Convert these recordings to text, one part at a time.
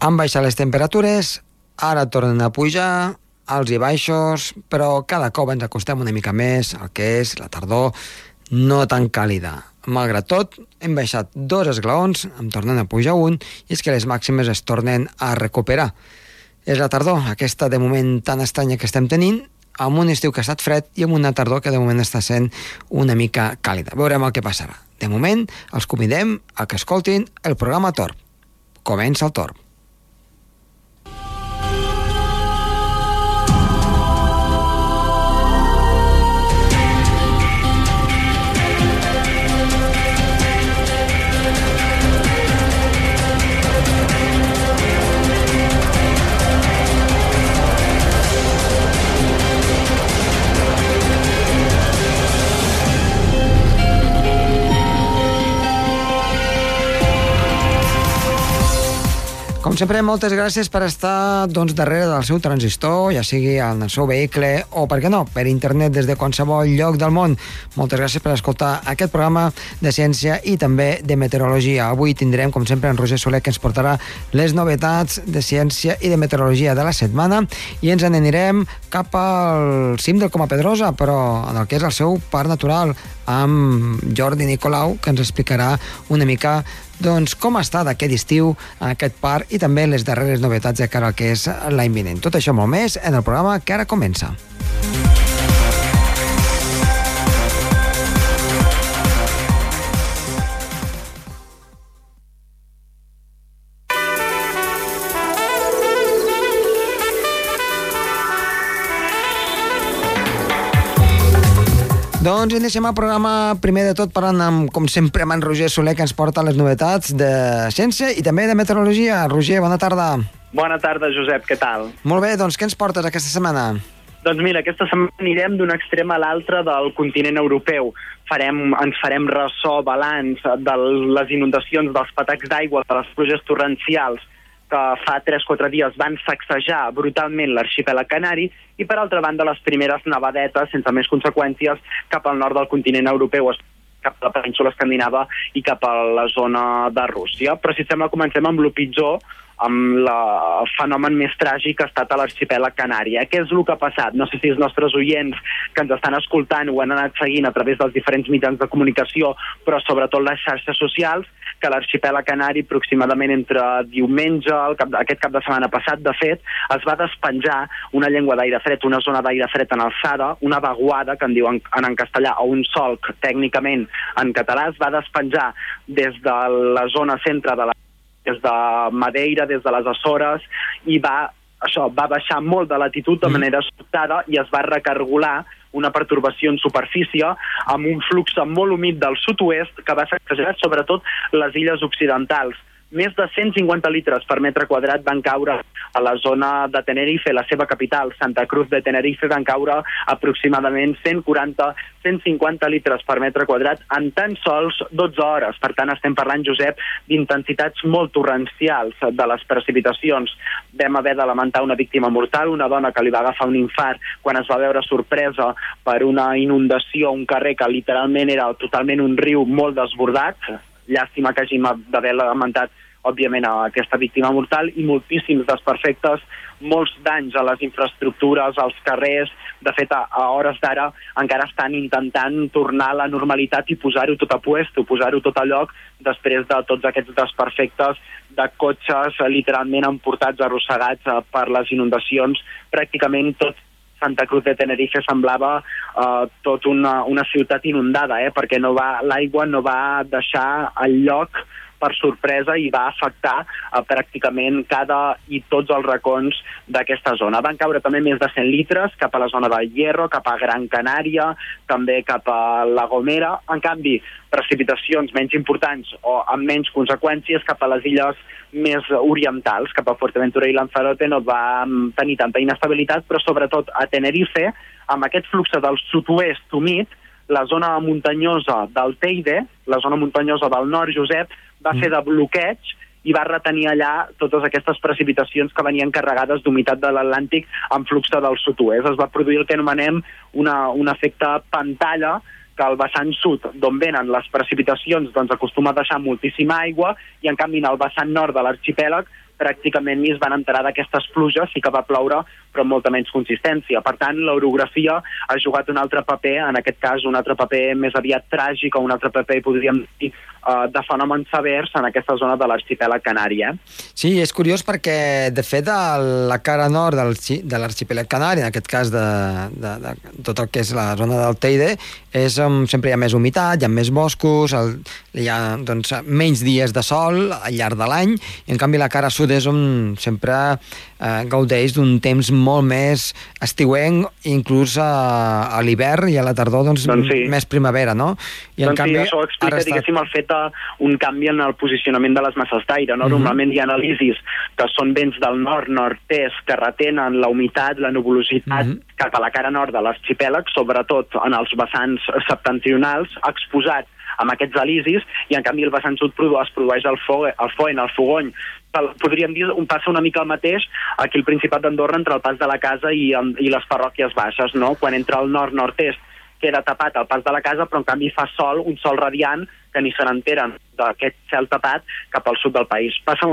Han baixat les temperatures, ara tornen a pujar, alts i baixos, però cada cop ens acostem una mica més al que és la tardor no tan càlida. Malgrat tot, hem baixat dos esglaons, em tornen a pujar un, i és que les màximes es tornen a recuperar. És la tardor, aquesta de moment tan estranya que estem tenint, amb un estiu que ha estat fred i amb una tardor que de moment està sent una mica càlida. Veurem el que passarà. De moment, els convidem a que escoltin el programa Torb. Comença el Torb. Sempre, moltes gràcies per estar doncs, darrere del seu transistor, ja sigui en el seu vehicle o, per què no, per internet des de qualsevol lloc del món. Moltes gràcies per escoltar aquest programa de ciència i també de meteorologia. Avui tindrem, com sempre, en Roger Soler, que ens portarà les novetats de ciència i de meteorologia de la setmana i ens n'anirem cap al cim del Coma Pedrosa, però en el que és el seu parc natural, amb Jordi Nicolau, que ens explicarà una mica doncs, com ha estat aquest estiu aquest parc i també les darreres novetats de cara al que és l'any vinent. Tot això molt més en el programa que ara comença. Doncs iniciem el programa primer de tot parlant amb, com sempre, amb en Roger Soler, que ens porta les novetats de ciència i també de meteorologia. Roger, bona tarda. Bona tarda, Josep, què tal? Molt bé, doncs què ens portes aquesta setmana? Doncs mira, aquesta setmana anirem d'un extrem a l'altre del continent europeu. Farem, ens farem ressò, balanç de les inundacions, dels patacs d'aigua, de les pluges torrencials que fa 3-4 dies van sacsejar brutalment l'arxipèlag canari i, per altra banda, les primeres nevadetes, sense més conseqüències, cap al nord del continent europeu, cap a la península escandinava i cap a la zona de Rússia. Però si sembla, comencem amb el pitjor, amb la, el fenomen més tràgic que ha estat a l'arxipèlag Canària. Què és el que ha passat? No sé si els nostres oients que ens estan escoltant ho han anat seguint a través dels diferents mitjans de comunicació, però sobretot les xarxes socials, que l'arxipèlag Canari aproximadament entre diumenge, el cap, aquest cap de setmana passat, de fet, es va despenjar una llengua d'aire fred, una zona d'aire fred en alçada, una vaguada, que en diuen en, en castellà, o un solc, tècnicament en català, es va despenjar des de la zona centre de la des de Madeira, des de les Açores, i va, això, va baixar molt de latitud de mm. manera sobtada i es va recargolar una pertorbació en superfície amb un flux molt humit del sud-oest que va sacsejar sobretot les illes occidentals més de 150 litres per metre quadrat van caure a la zona de Tenerife, la seva capital, Santa Cruz de Tenerife, van caure aproximadament 140-150 litres per metre quadrat en tan sols 12 hores. Per tant, estem parlant, Josep, d'intensitats molt torrencials de les precipitacions. Vam haver de lamentar una víctima mortal, una dona que li va agafar un infart quan es va veure sorpresa per una inundació a un carrer que literalment era totalment un riu molt desbordat, llàstima que hàgim d'haver lamentat òbviament a aquesta víctima mortal i moltíssims desperfectes, molts danys a les infraestructures, als carrers. De fet, a, a hores d'ara encara estan intentant tornar a la normalitat i posar-ho tot a puesto, posar-ho tot a lloc després de tots aquests desperfectes de cotxes literalment emportats, arrossegats eh, per les inundacions. Pràcticament tot Santa Cruz de Tenerife semblava uh, tot una, una ciutat inundada, eh, perquè no va l'aigua no va deixar el lloc per sorpresa i va afectar uh, pràcticament cada i tots els racons d'aquesta zona. Van caure també més de 100 litres cap a la zona del Hierro, cap a Gran Canària, també cap a La Gomera. En canvi, precipitacions menys importants o amb menys conseqüències cap a les illes més orientals, cap a Fuerteventura i Lanzarote, no va tenir tanta inestabilitat, però sobretot a Tenerife, amb aquest flux del sud-oest humit, la zona muntanyosa del Teide, la zona muntanyosa del nord, Josep, va mm. fer de bloqueig i va retenir allà totes aquestes precipitacions que venien carregades d'humitat de l'Atlàntic amb flux del sud-oest. Es va produir el que anomenem una, un efecte pantalla, que al vessant sud, d'on venen les precipitacions, doncs acostuma a deixar moltíssima aigua, i en canvi en el vessant nord de l'arxipèlag pràcticament ni es van enterar d'aquestes pluges, sí que va ploure, però amb molta menys consistència. Per tant, l'orografia ha jugat un altre paper, en aquest cas un altre paper més aviat tràgic o un altre paper, podríem dir, uh, de fenòmens severs en aquesta zona de l'arxipèlag canari. Eh? Sí, és curiós perquè, de fet, a la cara nord de l'arxipèlag canari, en aquest cas de, de, de tot el que és la zona del Teide, és on sempre hi ha més humitat, hi ha més boscos, el, hi ha doncs, menys dies de sol al llarg de l'any, en canvi la cara sud és on sempre eh, gaudeix d'un temps molt més estiuenc, inclús a, a l'hivern i a la tardor doncs, doncs sí. més primavera, no? I doncs en canvi, sí, això explica, està... diguéssim, el fet de un canvi en el posicionament de les masses d'aire, no? Mm -hmm. Normalment hi ha anàlisis que són vents del nord, nord-est, que retenen la humitat, la nuvolositat mm -hmm. cap a la cara nord de l'arxipèlag, sobretot en els vessants septentrionals, exposats amb aquests alisis, i en canvi el vessant sud es produeix el, fo el foen, el fogony, podríem dir, un passa una mica el mateix aquí al Principat d'Andorra entre el pas de la casa i, i les parròquies baixes, no? Quan entra al nord-nord-est queda tapat el pas de la casa, però en canvi fa sol, un sol radiant, que ni se n'enteren d'aquest cel tapat cap al sud del país. Passa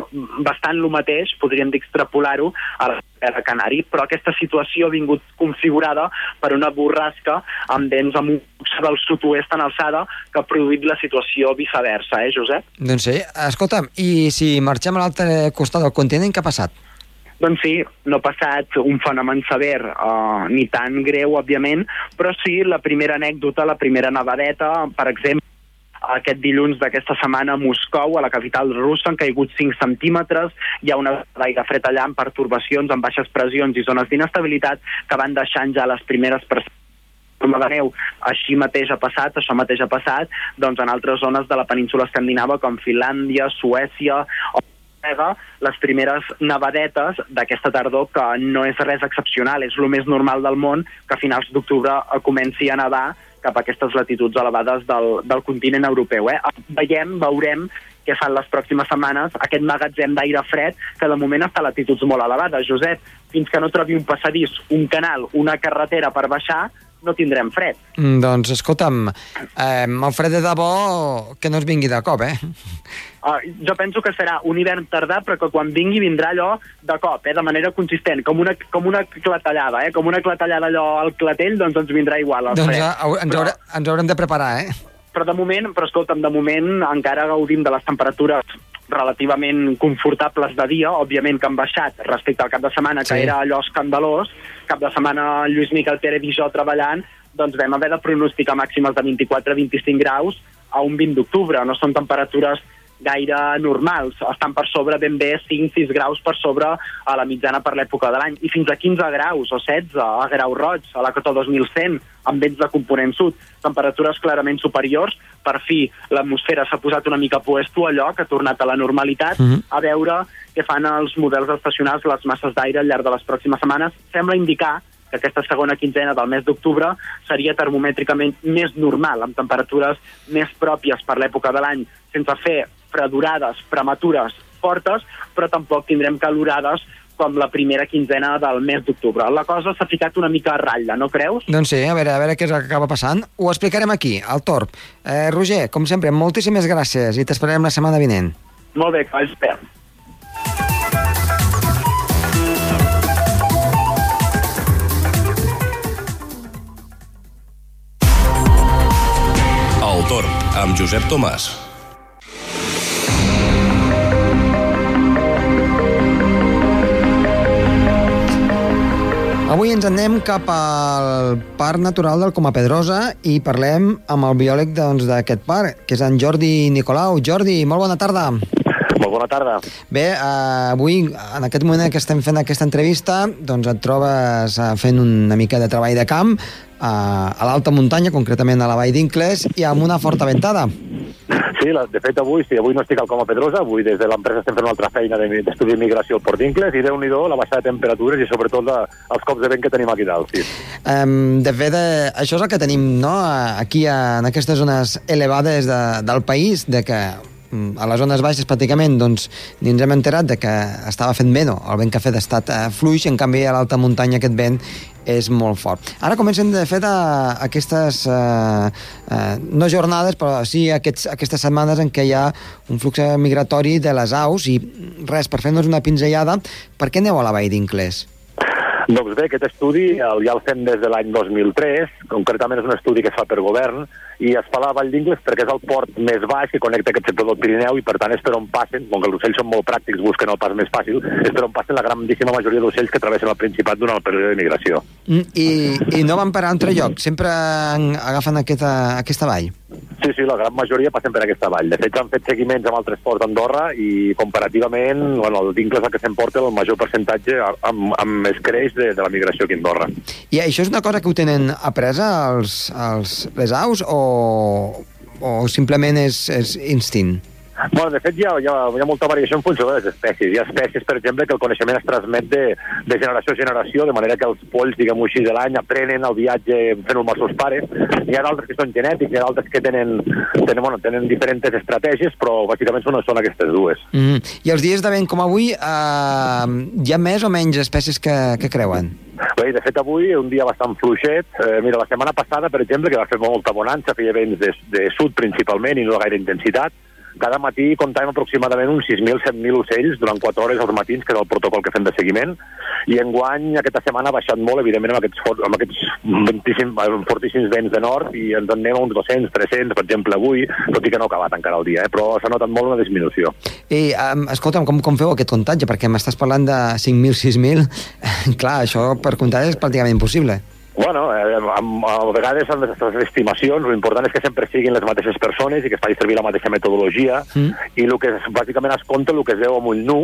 bastant el mateix, podríem dir extrapolar-ho a la Canari, però aquesta situació ha vingut configurada per una borrasca amb vents amb un del sud-oest en alçada que ha produït la situació viceversa, eh, Josep? Doncs sí. Escolta'm, i si marxem a l'altre costat del continent, què ha passat? Doncs sí, no ha passat un fenomen sever, uh, ni tan greu, òbviament, però sí la primera anècdota, la primera nevadeta, per exemple, aquest dilluns d'aquesta setmana a Moscou, a la capital russa, han caigut 5 centímetres, hi ha una d'aire fred allà amb pertorbacions, amb baixes pressions i zones d'inestabilitat que van deixant ja les primeres forma de neu. Així mateix ha passat, això mateix ha passat, doncs en altres zones de la península escandinava com Finlàndia, Suècia o les primeres nevadetes d'aquesta tardor que no és res excepcional, és el més normal del món que a finals d'octubre comenci a nevar cap a aquestes latituds elevades del, del continent europeu. Eh? Veiem, veurem què fan les pròximes setmanes aquest magatzem d'aire fred que de moment està a latituds molt elevades. Josep, fins que no trobi un passadís, un canal, una carretera per baixar, no tindrem fred. Mm, doncs, escolta'm, eh, el fred de debò que no es vingui de cop, eh? Uh, jo penso que serà un hivern tardà, però que quan vingui vindrà allò de cop, eh, de manera consistent, com una, com una clatellada, eh? com una clatellada allò al clatell, doncs ens vindrà igual el doncs fred. Doncs ens, però... ens haurem de preparar, eh? Però de moment, però escolta'm, de moment encara gaudim de les temperatures relativament confortables de dia, òbviament que han baixat respecte al cap de setmana, que sí. era allò escandalós, cap de setmana Lluís Miquel Pérez i jo treballant, doncs vam haver de pronosticar màximes de 24-25 graus a un 20 d'octubre. No són temperatures gaire normals, estan per sobre ben bé 5-6 graus per sobre a la mitjana per l'època de l'any, i fins a 15 graus o 16 a Grau Roig, a la Cotó 2100, amb vents de component sud, temperatures clarament superiors, per fi l'atmosfera s'ha posat una mica puesto allò, que ha tornat a la normalitat, mm -hmm. a veure què fan els models estacionals, les masses d'aire al llarg de les pròximes setmanes, sembla indicar que aquesta segona quinzena del mes d'octubre seria termomètricament més normal, amb temperatures més pròpies per l'època de l'any, sense fer fredurades prematures fortes, però tampoc tindrem calorades com la primera quinzena del mes d'octubre. La cosa s'ha ficat una mica a ratlla, no creus? Doncs sí, a veure, a veure què és el que acaba passant. Ho explicarem aquí, al Torb. Eh, Roger, com sempre, moltíssimes gràcies i t'esperarem la setmana vinent. Molt bé, que esperem. El Torb, amb Josep Tomàs. Avui ens anem cap al Parc Natural del Coma Pedrosa i parlem amb el biòleg doncs, d'aquest doncs, parc, que és en Jordi Nicolau. Jordi, molt bona tarda. Molt bona tarda. Bé, uh, avui, en aquest moment que estem fent aquesta entrevista, doncs et trobes uh, fent una mica de treball de camp uh, a l'alta muntanya, concretament a la Vall d'Incles, i amb una forta ventada. Sí, de fet avui, sí, avui no estic al Coma Pedrosa, avui des de l'empresa estem fent una altra feina d'estudi d'immigració al Port d'Incles i déu nhi la baixada de temperatures i sobretot la, els cops de vent que tenim aquí dalt, sí. Um, de fet, eh, això és el que tenim no? aquí en aquestes zones elevades de, del país, de que a les zones baixes pràcticament doncs, ni ens hem enterat de que estava fent vent el vent que ha fet ha estat eh, fluix, en canvi a l'alta muntanya aquest vent és molt fort. Ara comencen, de fet, a, aquestes, eh, eh, no jornades, però sí aquests, aquestes setmanes en què hi ha un flux migratori de les aus i res, per fer-nos una pinzellada, per què aneu a la vall d'Inclés? Doncs bé, aquest estudi el, ja el fem des de l'any 2003, concretament és un estudi que es fa per govern, i es fa a la Vall d'Ingles perquè és el port més baix que connecta aquest sector del Pirineu i per tant és per on passen, com que els ocells són molt pràctics, busquen el pas més fàcil, és per on passen la grandíssima majoria d'ocells que travessen el Principat durant el període de migració. Mm, I, I no van per altre lloc, sempre agafen aquesta, aquesta vall? Sí, sí, la gran majoria passen per aquesta vall. De fet, han fet seguiments amb altres ports d'Andorra i comparativament, bueno, el d'Ingles el que s'emporta el major percentatge amb, amb escreix de, de la migració aquí a Andorra. I això és una cosa que ho tenen apresa els, els, les aus o, o simplement és, és instint? Bueno, de fet, hi ha, hi, ha, hi ha molta variació en funció de les espècies. Hi ha espècies, per exemple, que el coneixement es transmet de, de generació a generació, de manera que els polls, diguem-ho així, de l'any aprenen el viatge fent-ho amb els seus pares. Hi ha d'altres que són genètics, hi ha d'altres que tenen, tenen, bueno, tenen diferents estratègies, però bàsicament són, són aquestes dues. Mm. I els dies de vent com avui, eh, hi ha més o menys espècies que, que creuen? Bé, de fet, avui un dia bastant fluixet. Eh, mira, la setmana passada, per exemple, que va fer molta bonança, feia vents de, de sud principalment i no de gaire intensitat, cada matí comptàvem aproximadament uns 6.000-7.000 ocells durant 4 hores als matins, que és el protocol que fem de seguiment, i enguany aquesta setmana ha baixat molt, evidentment, amb aquests, amb aquests 25, fortíssims vents de nord, i ens en anem a uns 200, 300, per exemple, avui, tot i que no ha acabat encara el dia, eh? però s'ha notat molt una disminució. I, um, escolta'm, com, com feu aquest comptatge? Perquè m'estàs parlant de 5.000, 6.000, clar, això per comptar és pràcticament impossible. Bueno, eh, a, a vegades amb les estimacions, l'important és que sempre siguin les mateixes persones i que es faci servir la mateixa metodologia mm. i el que es, bàsicament es compta el que es veu amb ull nu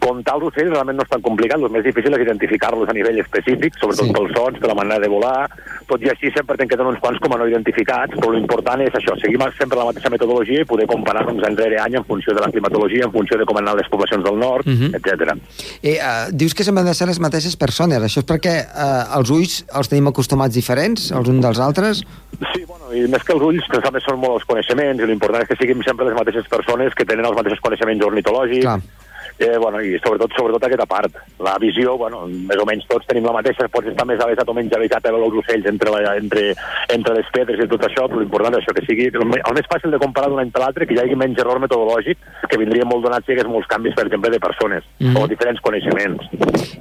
Comptar els ocells realment no és tan complicat, el més difícil és identificar-los a nivell específic, sobretot sí. pels sons, per la manera de volar, tot i així sempre te'n queden uns quants com a no identificats, però l'important és això, seguir sempre la mateixa metodologia i poder comparar-nos any rere any en funció de la climatologia, en funció de com han les poblacions del nord, uh -huh. etc. I, uh, dius que sempre han de ser les mateixes persones, això és perquè uh, els ulls els tenim acostumats diferents, els uns dels altres? Sí, bueno, i més que els ulls, que també són molt els coneixements, i l'important és que siguin sempre les mateixes persones que tenen els mateixos coneixements ornitològics, Clar eh, bueno, i sobretot, sobretot aquesta part. La visió, bueno, més o menys tots tenim la mateixa, pots estar més avesat o menys avesat a veure els ocells entre, la, entre, entre les pedres i tot això, però l'important és això, que sigui el, el més fàcil de comparar d'un any per l'altre, que hi hagi menys error metodològic, que vindria molt donat si hi hagués molts canvis, per exemple, de persones mm -hmm. o diferents coneixements.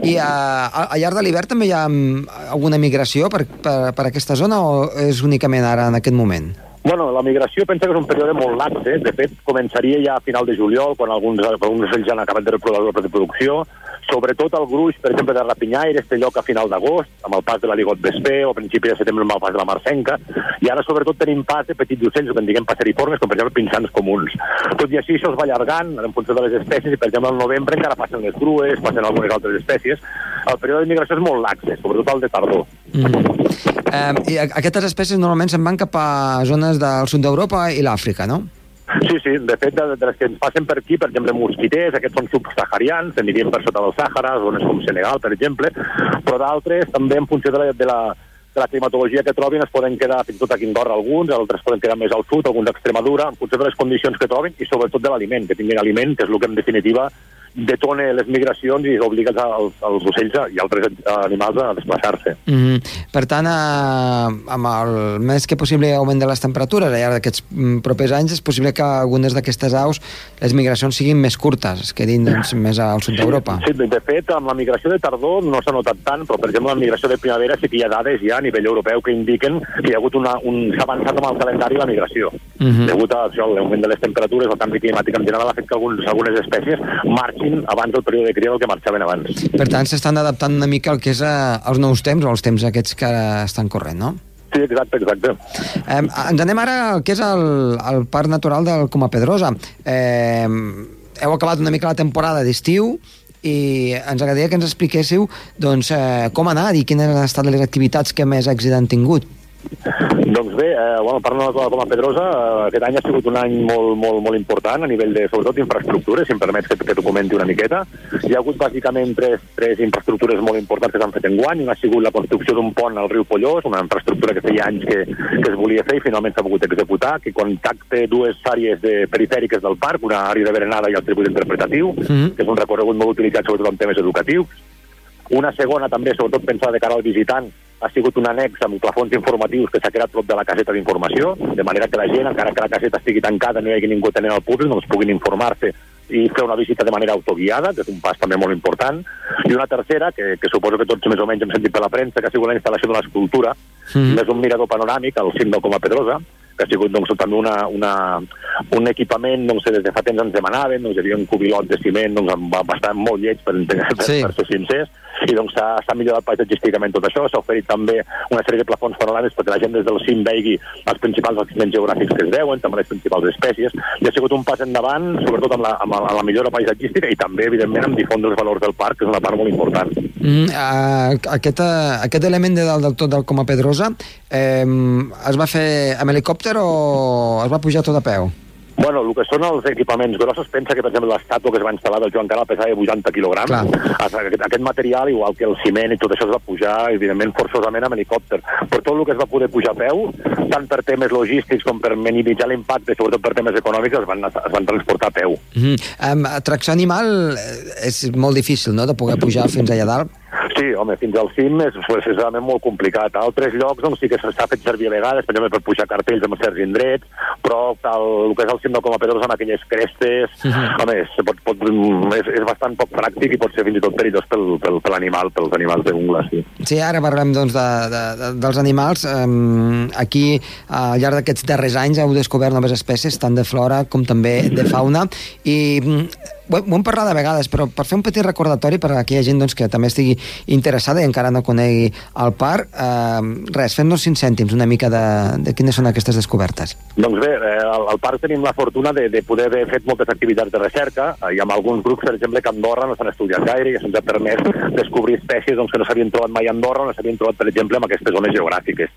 I a, a, llarg de l'hivern també hi ha mm, alguna migració per, per, per aquesta zona o és únicament ara en aquest moment? Bueno, la migració pensa que és un període molt laxe. De fet, començaria ja a final de juliol, quan alguns, alguns ocells ja han acabat de reproducció. Sobretot el gruix, per exemple, de Rapinyaires té lloc a final d'agost, amb el pas de la Ligot Vesper, o a principi de setembre amb el pas de la Marcenca. I ara, sobretot, tenim pas de petits ocells, que en diguem passeriformes, com per exemple pinsans comuns. Tot i així, això es va allargant en funció de les espècies, i per exemple, al novembre encara passen les grues, passen algunes altres espècies. El període de migració és molt laxe, sobretot el de tardor. Mm. Eh, I aquestes espècies normalment se'n van cap a zones del sud d'Europa i l'Àfrica, no? Sí, sí, de fet, de, de les que ens passen per aquí, per exemple, mosquiters, aquests són subsaharians, anirien per sota del Sàhara, zones com Senegal, per exemple, però d'altres també en funció de la, de la, de la climatologia que trobin es poden quedar fins i tot aquí a Andorra alguns, altres poden quedar més al sud, alguns a Extremadura, en funció de les condicions que trobin i sobretot de l'aliment, que tinguin aliment, que és el que en definitiva detone les migracions i obliga els, els ocells i altres animals a desplaçar-se. Mm -hmm. Per tant, eh, amb el més que possible augment de les temperatures al llarg d'aquests mm, propers anys, és possible que algunes d'aquestes aus les migracions siguin més curtes, es quedin doncs, més al sud d'Europa. Sí, de fet, amb la migració de tardor no s'ha notat tant, però per exemple, la migració de primavera sí que hi ha dades ja a nivell europeu que indiquen que hi ha hagut una, un... s'ha avançat amb el calendari la migració. Mm -hmm. Degut a això, l'augment de les temperatures, el canvi climàtic en general ha fet que alguns, algunes espècies marxin marxin abans del període de cria del que marxaven abans. Per tant, s'estan adaptant una mica al que és eh, els nous temps o els temps aquests que ara estan corrent, no? Sí, exacte, exacte. Eh, ens anem ara al que és el, el Parc Natural del Coma Pedrosa. Eh, heu acabat una mica la temporada d'estiu i ens agradaria que ens expliquéssiu doncs, eh, com ha anat i quines han estat les activitats que més èxit han tingut. Doncs bé, eh, bueno, parlant de la Coma Pedrosa, eh, aquest any ha sigut un any molt, molt, molt important a nivell de, sobretot, d'infraestructures, si em permets que, que t'ho comenti una miqueta. Hi ha hagut bàsicament tres, tres infraestructures molt importants que s'han fet en guany. Una ha sigut la construcció d'un pont al riu Pollós, una infraestructura que feia anys que, que es volia fer i finalment s'ha pogut executar, que contacta dues àrees de perifèriques del parc, una àrea de berenada i el circuit interpretatiu, mm -hmm. que és un recorregut molt utilitzat sobretot en temes educatius. Una segona també, sobretot pensada de cara al visitant, ha sigut un annex amb plafons informatius que s'ha creat prop de la caseta d'informació, de manera que la gent, encara que la caseta estigui tancada, no hi hagi ningú tenint al públic, doncs puguin informar-se i fer una visita de manera autoguiada, que és un pas també molt important. I una tercera, que, que suposo que tots més o menys hem sentit per la premsa, que ha sigut la instal·lació d'una escultura, mm. és un mirador panoràmic al cim del Coma Pedrosa, que ha sigut doncs, també una, una, un equipament doncs, des de fa temps ens demanaven, doncs, hi havia un cubilot de ciment doncs, bastant molt lleig per, per, sí. per ser sincers, i doncs s'ha millorat paisatgísticament tot això, s'ha oferit també una sèrie de plafons panoràmics perquè la gent des del cim vegi els principals accidents geogràfics que es veuen, també les principals espècies, i ha sigut un pas endavant, sobretot amb la, amb la, amb la millora paisatgística i també, evidentment, amb difondre els valors del parc, que és una part molt important. Mm, uh, aquest, aquest element de dalt del tot del Coma Pedrosa eh, es va fer amb helicòpter o es va pujar tot a peu? Bueno, el que són els equipaments grossos, pensa que, per exemple, l'estàtua que es va instal·lar del Joan Canal pesava 80 quilograms. Aquest, aquest material, igual que el ciment i tot això, es va pujar, evidentment, forçosament amb helicòpter. Per tot el que es va poder pujar a peu, tant per temes logístics com per minimitzar l'impacte, sobretot per temes econòmics, es van, es van transportar a peu. Mm -hmm. um, tracció animal és molt difícil, no?, de poder pujar fins allà dalt. Sí, home, fins al cim és, és realment molt complicat. A altres llocs doncs, sí que s'ha fet servir a vegades, per exemple, per pujar cartells en certs indrets, però el, el que és el cim del Coma Pedrosa amb aquelles crestes, -huh. home, és, pot, pot, és, és bastant poc pràctic i pot ser fins i tot perillós pel, pel, per l'animal, pels animals de ungla, sí. Sí, ara parlem doncs, de, de, de, dels animals. Um, aquí, al llarg d'aquests darrers anys, heu descobert noves espècies, tant de flora com també de fauna, i ho, ho hem parlat de vegades, però per fer un petit recordatori per a aquella gent doncs, que també estigui interessada i encara no conegui el parc, eh, res, fem-nos cinc cèntims una mica de, de quines són aquestes descobertes. Doncs bé, eh, al, al parc tenim la fortuna de, de poder haver fet moltes activitats de recerca, eh, i amb alguns grups, per exemple, que a Andorra no s'han estudiat gaire i se'ns ha permès descobrir espècies doncs, que no s'havien trobat mai a Andorra no s'havien trobat, per exemple, en aquestes zones geogràfiques.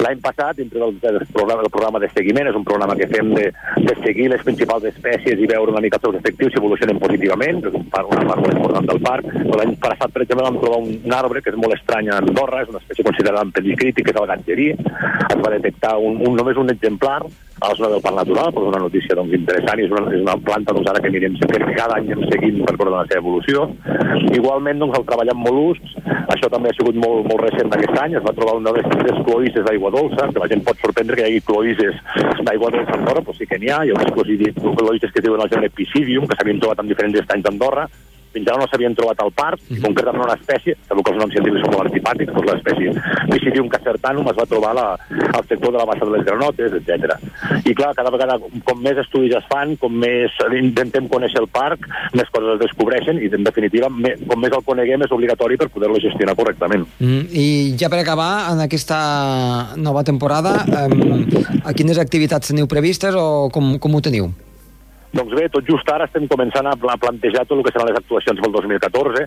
L'any passat, dintre del, del, programa, del programa de seguiment, és un programa que fem de, de seguir les principals espècies i veure una mica els seus efectius, si evolucionen positivament, és un parc, una part molt important del parc. L'any passat, per exemple, vam trobar un, un arbre que és molt estrany a Andorra, és una espècie considerada en perill crític, que és el gangerí. Es va detectar un, un, només un exemplar a la zona del Parc Natural, però és una notícia doncs, interessant i és una, és una planta doncs, ara que mirem que cada any hem seguint per veure la seva evolució. Igualment, doncs, el treball amb mol·luscs, això també ha sigut molt, molt recent d'aquest any, es va trobar una de les cloïsses d'aigua dolça, que la gent pot sorprendre que hi hagi cloïsses d'aigua dolça a Andorra, però sí que n'hi ha, hi ha unes cloïsses que diuen el gènere Pisidium, que s'havien trobat en diferents estanys d'Andorra, fins ara no s'havien trobat al parc, mm -hmm. concretament una espècie, sabeu que els noms científics són molt antipàtics, doncs l'espècie Pisidium casertanum es va trobar la, al sector de la bassa de les granotes, etc. I clar, cada vegada, com més estudis es fan, com més intentem conèixer el parc, més coses es descobreixen i, en definitiva, més, com més el coneguem és obligatori per poder-lo gestionar correctament. Mm, I ja per acabar, en aquesta nova temporada, eh, a quines activitats teniu previstes o com, com ho teniu? Doncs bé, tot just ara estem començant a plantejar tot el que seran les actuacions pel 2014,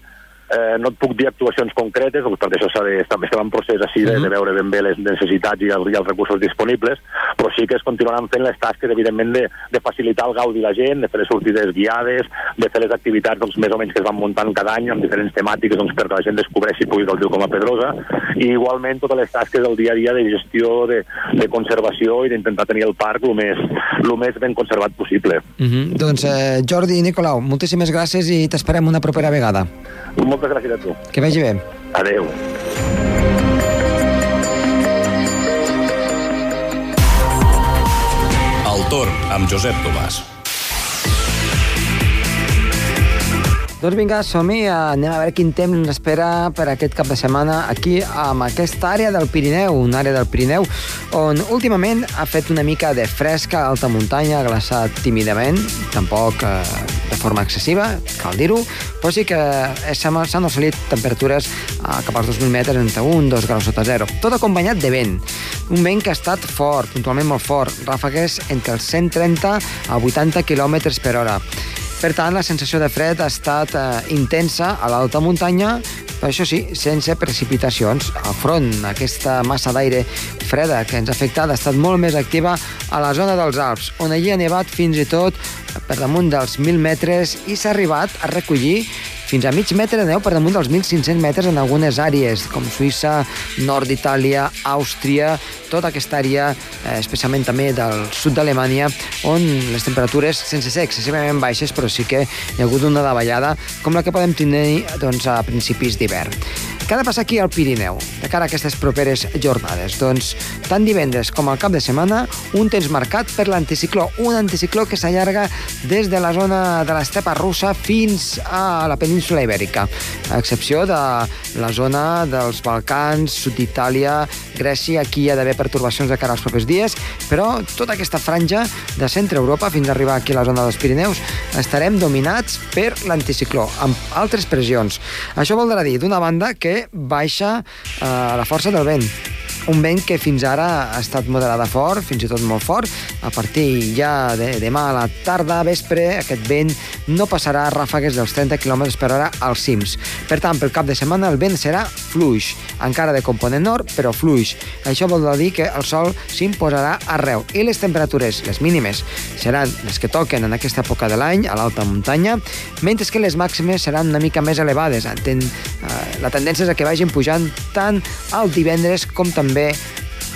Eh, no et puc dir actuacions concretes, doncs perquè això de, també estem en procés així de, de veure ben bé les necessitats i, el, i els recursos disponibles, però sí que es continuaran fent les tasques, evidentment, de, de facilitar el gaudi de la gent, de fer les sortides guiades, de fer les activitats doncs, més o menys que es van muntant cada any amb diferents temàtiques doncs, perquè la gent descobreixi pugui el riu com a Pedrosa, i igualment totes les tasques del dia a dia de gestió, de, de conservació i d'intentar tenir el parc el més, el més ben conservat possible. Uh -huh. Doncs eh, Jordi i Nicolau, moltíssimes gràcies i t'esperem una propera vegada. Moltes gràcies a tu. Que vagi bé. Adeu. El torn amb Josep Tomàs. Doncs vinga, som-hi, anem a veure quin temps ens espera per aquest cap de setmana aquí, amb aquesta àrea del Pirineu, una àrea del Pirineu on últimament ha fet una mica de fresca alta muntanya, glaçat tímidament, tampoc eh, de forma excessiva, cal dir-ho, però sí que s'han assolit temperatures eh, cap als 2.000 metres entre 1 2 graus sota zero. Tot acompanyat de vent. Un vent que ha estat fort, puntualment molt fort, ràfegues entre els 130 a 80 km per hora. Per tant, la sensació de fred ha estat eh, intensa a l'alta muntanya, però això sí, sense precipitacions. Al front, aquesta massa d'aire freda que ens ha afectat ha estat molt més activa a la zona dels Alps, on allí ha nevat fins i tot per damunt dels 1.000 metres i s'ha arribat a recollir fins a mig metre de neu per damunt dels 1.500 metres en algunes àrees, com Suïssa, nord d'Itàlia, Àustria, tota aquesta àrea, eh, especialment també del sud d'Alemanya, on les temperatures, sense ser excessivament baixes, però sí que hi ha hagut una davallada, com la que podem tenir doncs, a principis d'hivern. Què ha de passar aquí al Pirineu, de cara a aquestes properes jornades? Doncs, tant divendres com al cap de setmana, un temps marcat per l'anticicló, un anticicló que s'allarga des de la zona de l'estepa russa fins a la península ibèrica, a excepció de la zona dels Balcans, sud d'Itàlia, Grècia, aquí hi ha d'haver pertorbacions de cara als propers dies, però tota aquesta franja de centre Europa fins a arribar aquí a la zona dels Pirineus estarem dominats per l'anticicló, amb altres pressions. Això voldrà dir, d'una banda, que baixa eh, la força del vent, un vent que fins ara ha estat moderada fort, fins i tot molt fort. A partir ja de demà a la tarda, vespre, aquest vent no passarà ràfegues dels 30 km per hora als cims. Per tant, pel cap de setmana el vent serà fluix, encara de component nord, però fluix. Això vol dir que el sol s'imposarà arreu i les temperatures, les mínimes, seran les que toquen en aquesta època de l'any, a l'alta muntanya, mentre que les màximes seran una mica més elevades. Eh, la tendència és a que vagin pujant tant el divendres com també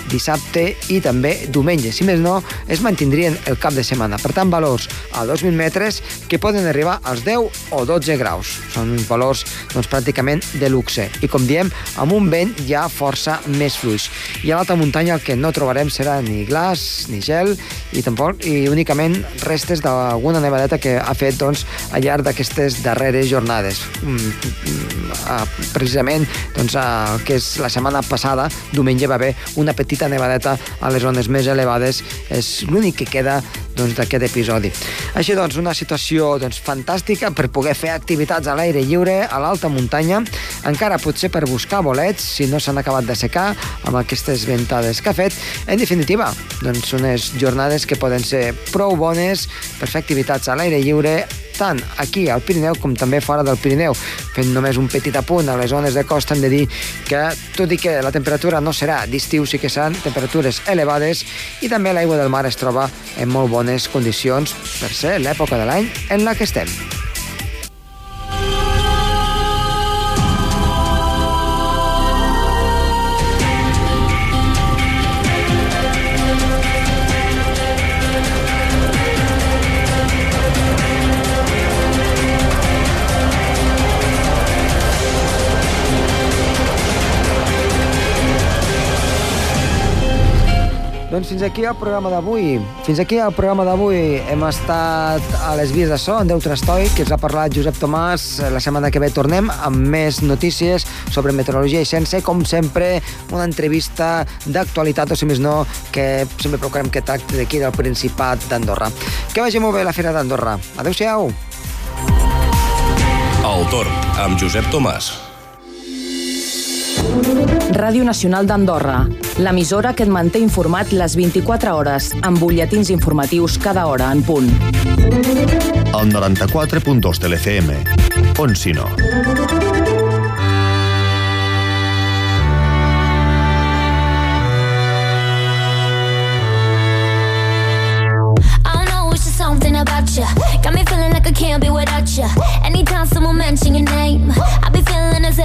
dissabte i també diumenge. Si més no, es mantindrien el cap de setmana. Per tant, valors a 2.000 metres que poden arribar als 10 o 12 graus. Són uns valors doncs, pràcticament de luxe. I com diem, amb un vent ja força més fluix. I a l'alta muntanya el que no trobarem serà ni glaç, ni gel, i tampoc i únicament restes d'alguna nevadeta que ha fet doncs, al llarg d'aquestes darreres jornades. Mm, ah, precisament doncs, el que és la setmana passada, diumenge va haver una petita nevadeta a les zones més elevades és l'únic que queda doncs, d'aquest episodi. Així doncs, una situació doncs, fantàstica per poder fer activitats a l'aire lliure, a l'alta muntanya, encara potser per buscar bolets, si no s'han acabat de secar amb aquestes ventades que ha fet. En definitiva, doncs, unes jornades que poden ser prou bones per fer activitats a l'aire lliure tant aquí al Pirineu com també fora del Pirineu. Fent només un petit apunt a les zones de costa hem de dir que, tot i que la temperatura no serà d'estiu, sí que seran temperatures elevades i també l'aigua del mar es troba en molt bones condicions per ser l'època de l'any en la que estem. Doncs fins aquí el programa d'avui. Fins aquí el programa d'avui. Hem estat a les vies de so, en Déu Trastoi, que ens ha parlat Josep Tomàs. La setmana que ve tornem amb més notícies sobre meteorologia i ciència. Com sempre, una entrevista d'actualitat, o si més no, que sempre procurem que tracti d'aquí del Principat d'Andorra. Que vagi molt bé la Fira d'Andorra. Adéu-siau. El Torn, amb Josep Tomàs. Ràdio Nacional d'Andorra, l'emissora que et manté informat les 24 hores, amb butlletins informatius cada hora en punt. El 94.2 de l'FM. On si no? something about you. Got me feeling like I can't be without you. Anytime someone mention your name, I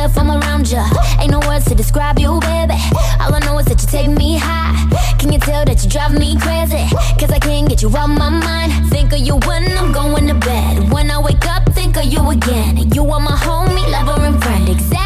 if I'm around you. Ain't no words to describe you, baby. All I know is that you take me high. Can you tell that you drive me crazy? Cause I can't get you out my mind. Think of you when I'm going to bed. When I wake up, think of you again. You are my homie, lover, and friend. Exactly